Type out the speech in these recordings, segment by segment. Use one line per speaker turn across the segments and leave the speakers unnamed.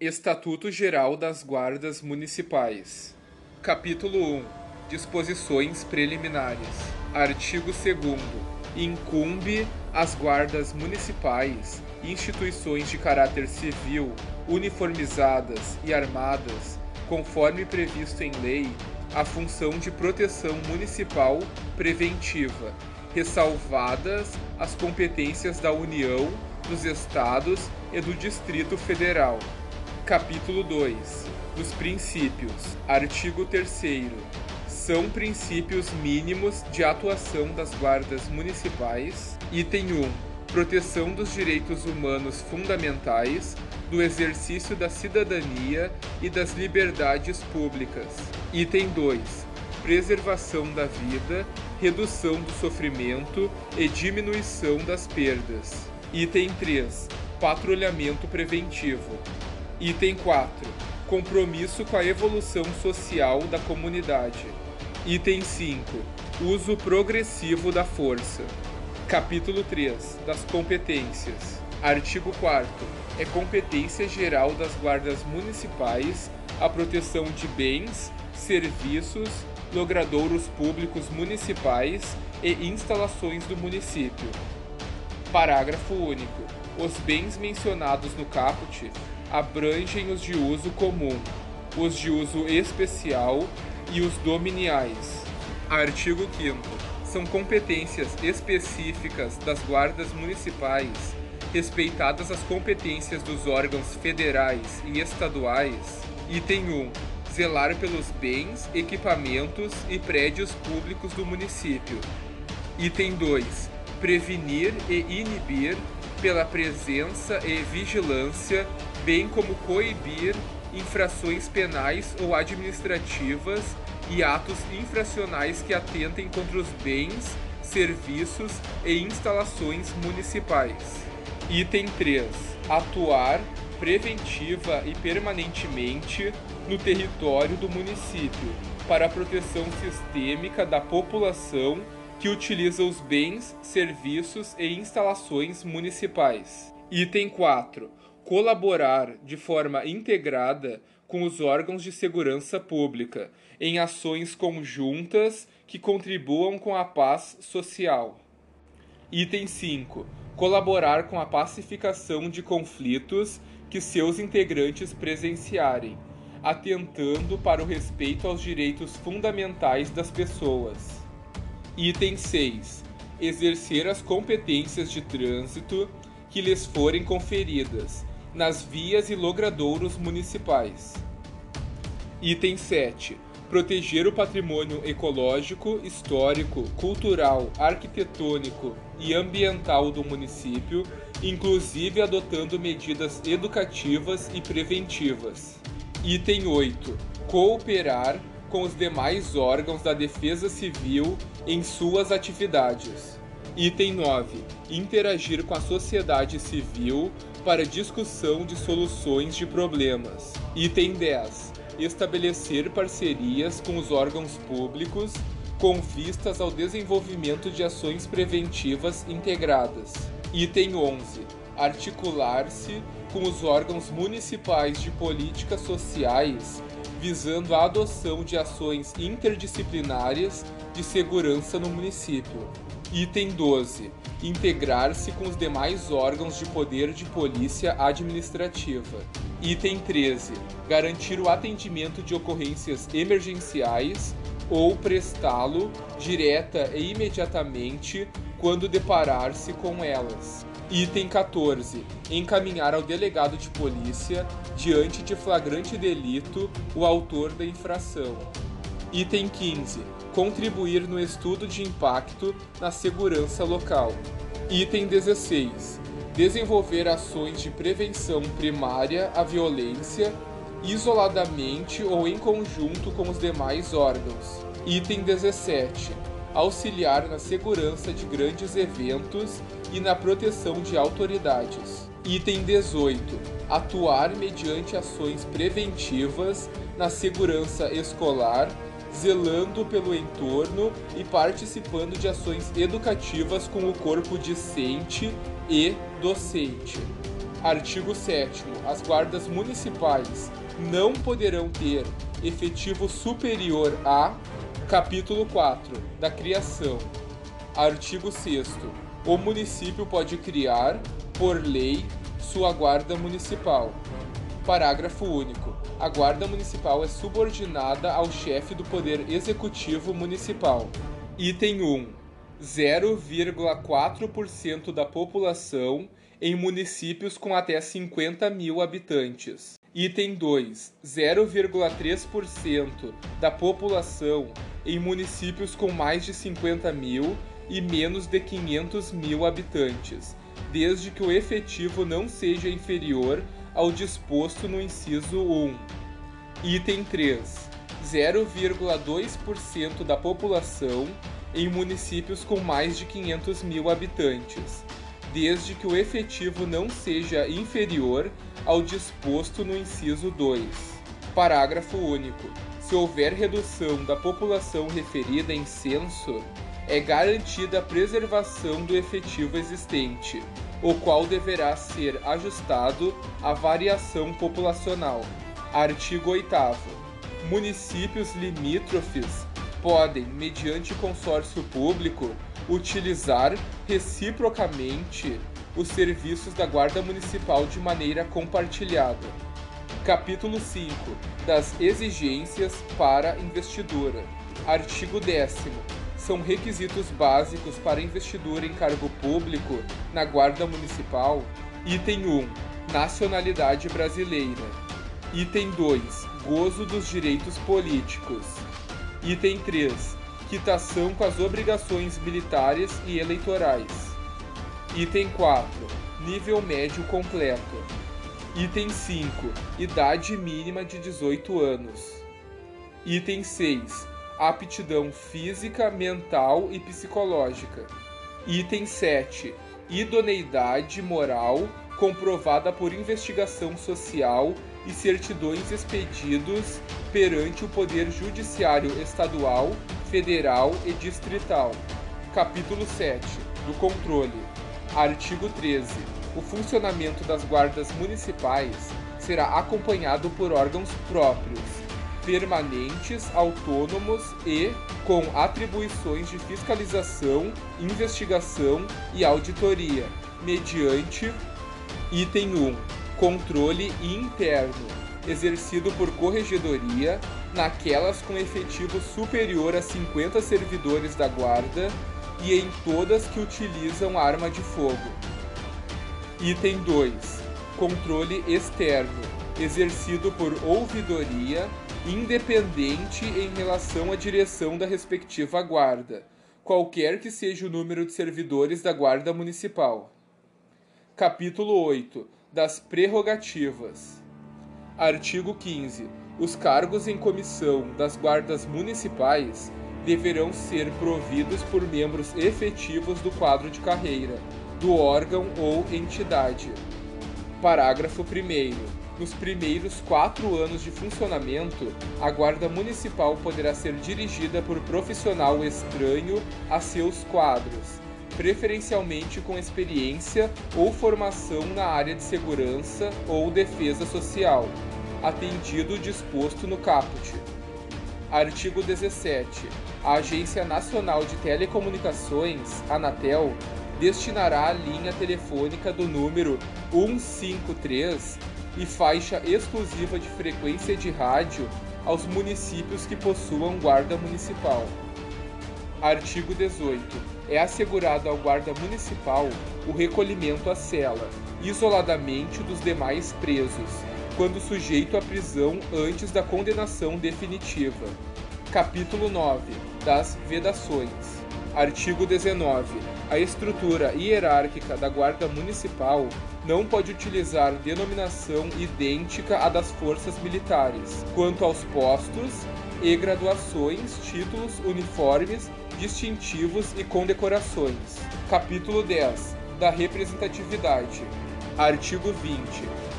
Estatuto Geral das Guardas Municipais. Capítulo 1. Disposições preliminares. Artigo 2 Incumbe às guardas municipais instituições de caráter civil, uniformizadas e armadas, conforme previsto em lei, a função de proteção municipal preventiva, ressalvadas as competências da União, dos Estados e do Distrito Federal Capítulo 2 dos Princípios. Artigo 3. São princípios mínimos de atuação das guardas municipais. Item 1. Proteção dos direitos humanos fundamentais, do exercício da cidadania e das liberdades públicas. Item 2. Preservação da vida, redução do sofrimento e diminuição das perdas. Item 3. Patrulhamento preventivo. Item 4. Compromisso com a evolução social da comunidade. Item 5. Uso progressivo da força. Capítulo 3. Das competências. Artigo 4. É competência geral das guardas municipais a proteção de bens, serviços, logradouros públicos municipais e instalações do município. Parágrafo único. Os bens mencionados no caput abrangem os de uso comum, os de uso especial e os dominiais. Artigo 5 São competências específicas das guardas municipais, respeitadas as competências dos órgãos federais e estaduais. Item 1 zelar pelos bens, equipamentos e prédios públicos do município. Item 2. Prevenir e inibir pela presença e vigilância bem como coibir infrações penais ou administrativas e atos infracionais que atentem contra os bens, serviços e instalações municipais. Item 3. Atuar preventiva e permanentemente no território do município para a proteção sistêmica da população que utiliza os bens, serviços e instalações municipais. Item 4 colaborar de forma integrada com os órgãos de segurança pública em ações conjuntas que contribuam com a paz social. Item 5. Colaborar com a pacificação de conflitos que seus integrantes presenciarem, atentando para o respeito aos direitos fundamentais das pessoas. Item 6. Exercer as competências de trânsito que lhes forem conferidas, nas vias e logradouros municipais. Item 7. Proteger o patrimônio ecológico, histórico, cultural, arquitetônico e ambiental do município, inclusive adotando medidas educativas e preventivas. Item 8. Cooperar com os demais órgãos da Defesa Civil em suas atividades. Item 9. Interagir com a sociedade civil para discussão de soluções de problemas. Item 10. Estabelecer parcerias com os órgãos públicos com vistas ao desenvolvimento de ações preventivas integradas. Item 11. Articular-se com os órgãos municipais de políticas sociais visando a adoção de ações interdisciplinares de segurança no município. Item 12. Integrar-se com os demais órgãos de poder de polícia administrativa. Item 13. Garantir o atendimento de ocorrências emergenciais ou prestá-lo direta e imediatamente quando deparar-se com elas. Item 14. Encaminhar ao delegado de polícia, diante de flagrante delito, o autor da infração. Item 15 contribuir no estudo de impacto na segurança local. Item 16. Desenvolver ações de prevenção primária à violência, isoladamente ou em conjunto com os demais órgãos. Item 17. Auxiliar na segurança de grandes eventos e na proteção de autoridades. Item 18. Atuar mediante ações preventivas na segurança escolar zelando pelo entorno e participando de ações educativas com o corpo discente e docente. Artigo 7. As guardas municipais não poderão ter efetivo superior a. Capítulo 4. Da criação. Artigo 6. O município pode criar, por lei, sua guarda municipal. Parágrafo único. A guarda municipal é subordinada ao chefe do Poder Executivo Municipal. Item 1. 0,4% da população em municípios com até 50 mil habitantes. Item 2. 0,3% da população em municípios com mais de 50 mil e menos de 500 mil habitantes, desde que o efetivo não seja inferior ao disposto no inciso 1. Item 3. 0,2% da população em municípios com mais de 500 mil habitantes, desde que o efetivo não seja inferior ao disposto no inciso 2. Parágrafo único. Se houver redução da população referida em censo, é garantida a preservação do efetivo existente, o qual deverá ser ajustado à variação populacional. Artigo 8. Municípios limítrofes podem, mediante consórcio público, utilizar reciprocamente os serviços da Guarda Municipal de maneira compartilhada. Capítulo 5 das exigências para investidura. Artigo 10 são requisitos básicos para investidura em cargo público na Guarda Municipal. Item 1. Nacionalidade brasileira. Item 2. Gozo dos direitos políticos. Item 3. Quitação com as obrigações militares e eleitorais. Item 4. Nível médio completo. Item 5. Idade mínima de 18 anos. Item 6. Aptidão física, mental e psicológica. Item 7. Idoneidade moral comprovada por investigação social e certidões expedidos perante o Poder Judiciário Estadual, Federal e Distrital. Capítulo 7 do Controle. Artigo 13. O funcionamento das guardas municipais será acompanhado por órgãos próprios, permanentes, autônomos e com atribuições de fiscalização, investigação e auditoria, mediante item 1 controle interno, exercido por corregedoria naquelas com efetivo superior a 50 servidores da guarda e em todas que utilizam arma de fogo. Item 2. Controle externo, exercido por ouvidoria independente em relação à direção da respectiva guarda, qualquer que seja o número de servidores da guarda municipal. Capítulo 8 das prerrogativas. Artigo 15. Os cargos em comissão das guardas municipais deverão ser providos por membros efetivos do quadro de carreira, do órgão ou entidade. Parágrafo 1. Nos primeiros quatro anos de funcionamento, a Guarda Municipal poderá ser dirigida por profissional estranho a seus quadros, preferencialmente com experiência ou formação na área de segurança ou defesa social, atendido o disposto no caput. Artigo 17. A Agência Nacional de Telecomunicações, Anatel, destinará a linha telefônica do número 153 e faixa exclusiva de frequência de rádio aos municípios que possuam guarda municipal. Artigo 18 é assegurado ao guarda municipal o recolhimento à cela, isoladamente dos demais presos, quando sujeito à prisão antes da condenação definitiva. Capítulo 9 das Vedações. Artigo 19. A estrutura hierárquica da Guarda Municipal não pode utilizar denominação idêntica à das forças militares, quanto aos postos e graduações, títulos, uniformes distintivos e condecorações. Capítulo 10 da representatividade. Artigo 20.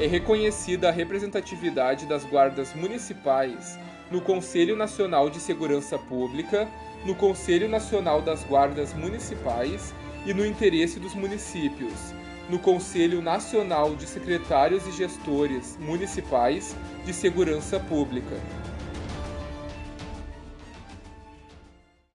É reconhecida a representatividade das guardas municipais no Conselho Nacional de Segurança Pública, no Conselho Nacional das Guardas Municipais e no interesse dos municípios, no Conselho Nacional de Secretários e Gestores Municipais de Segurança Pública.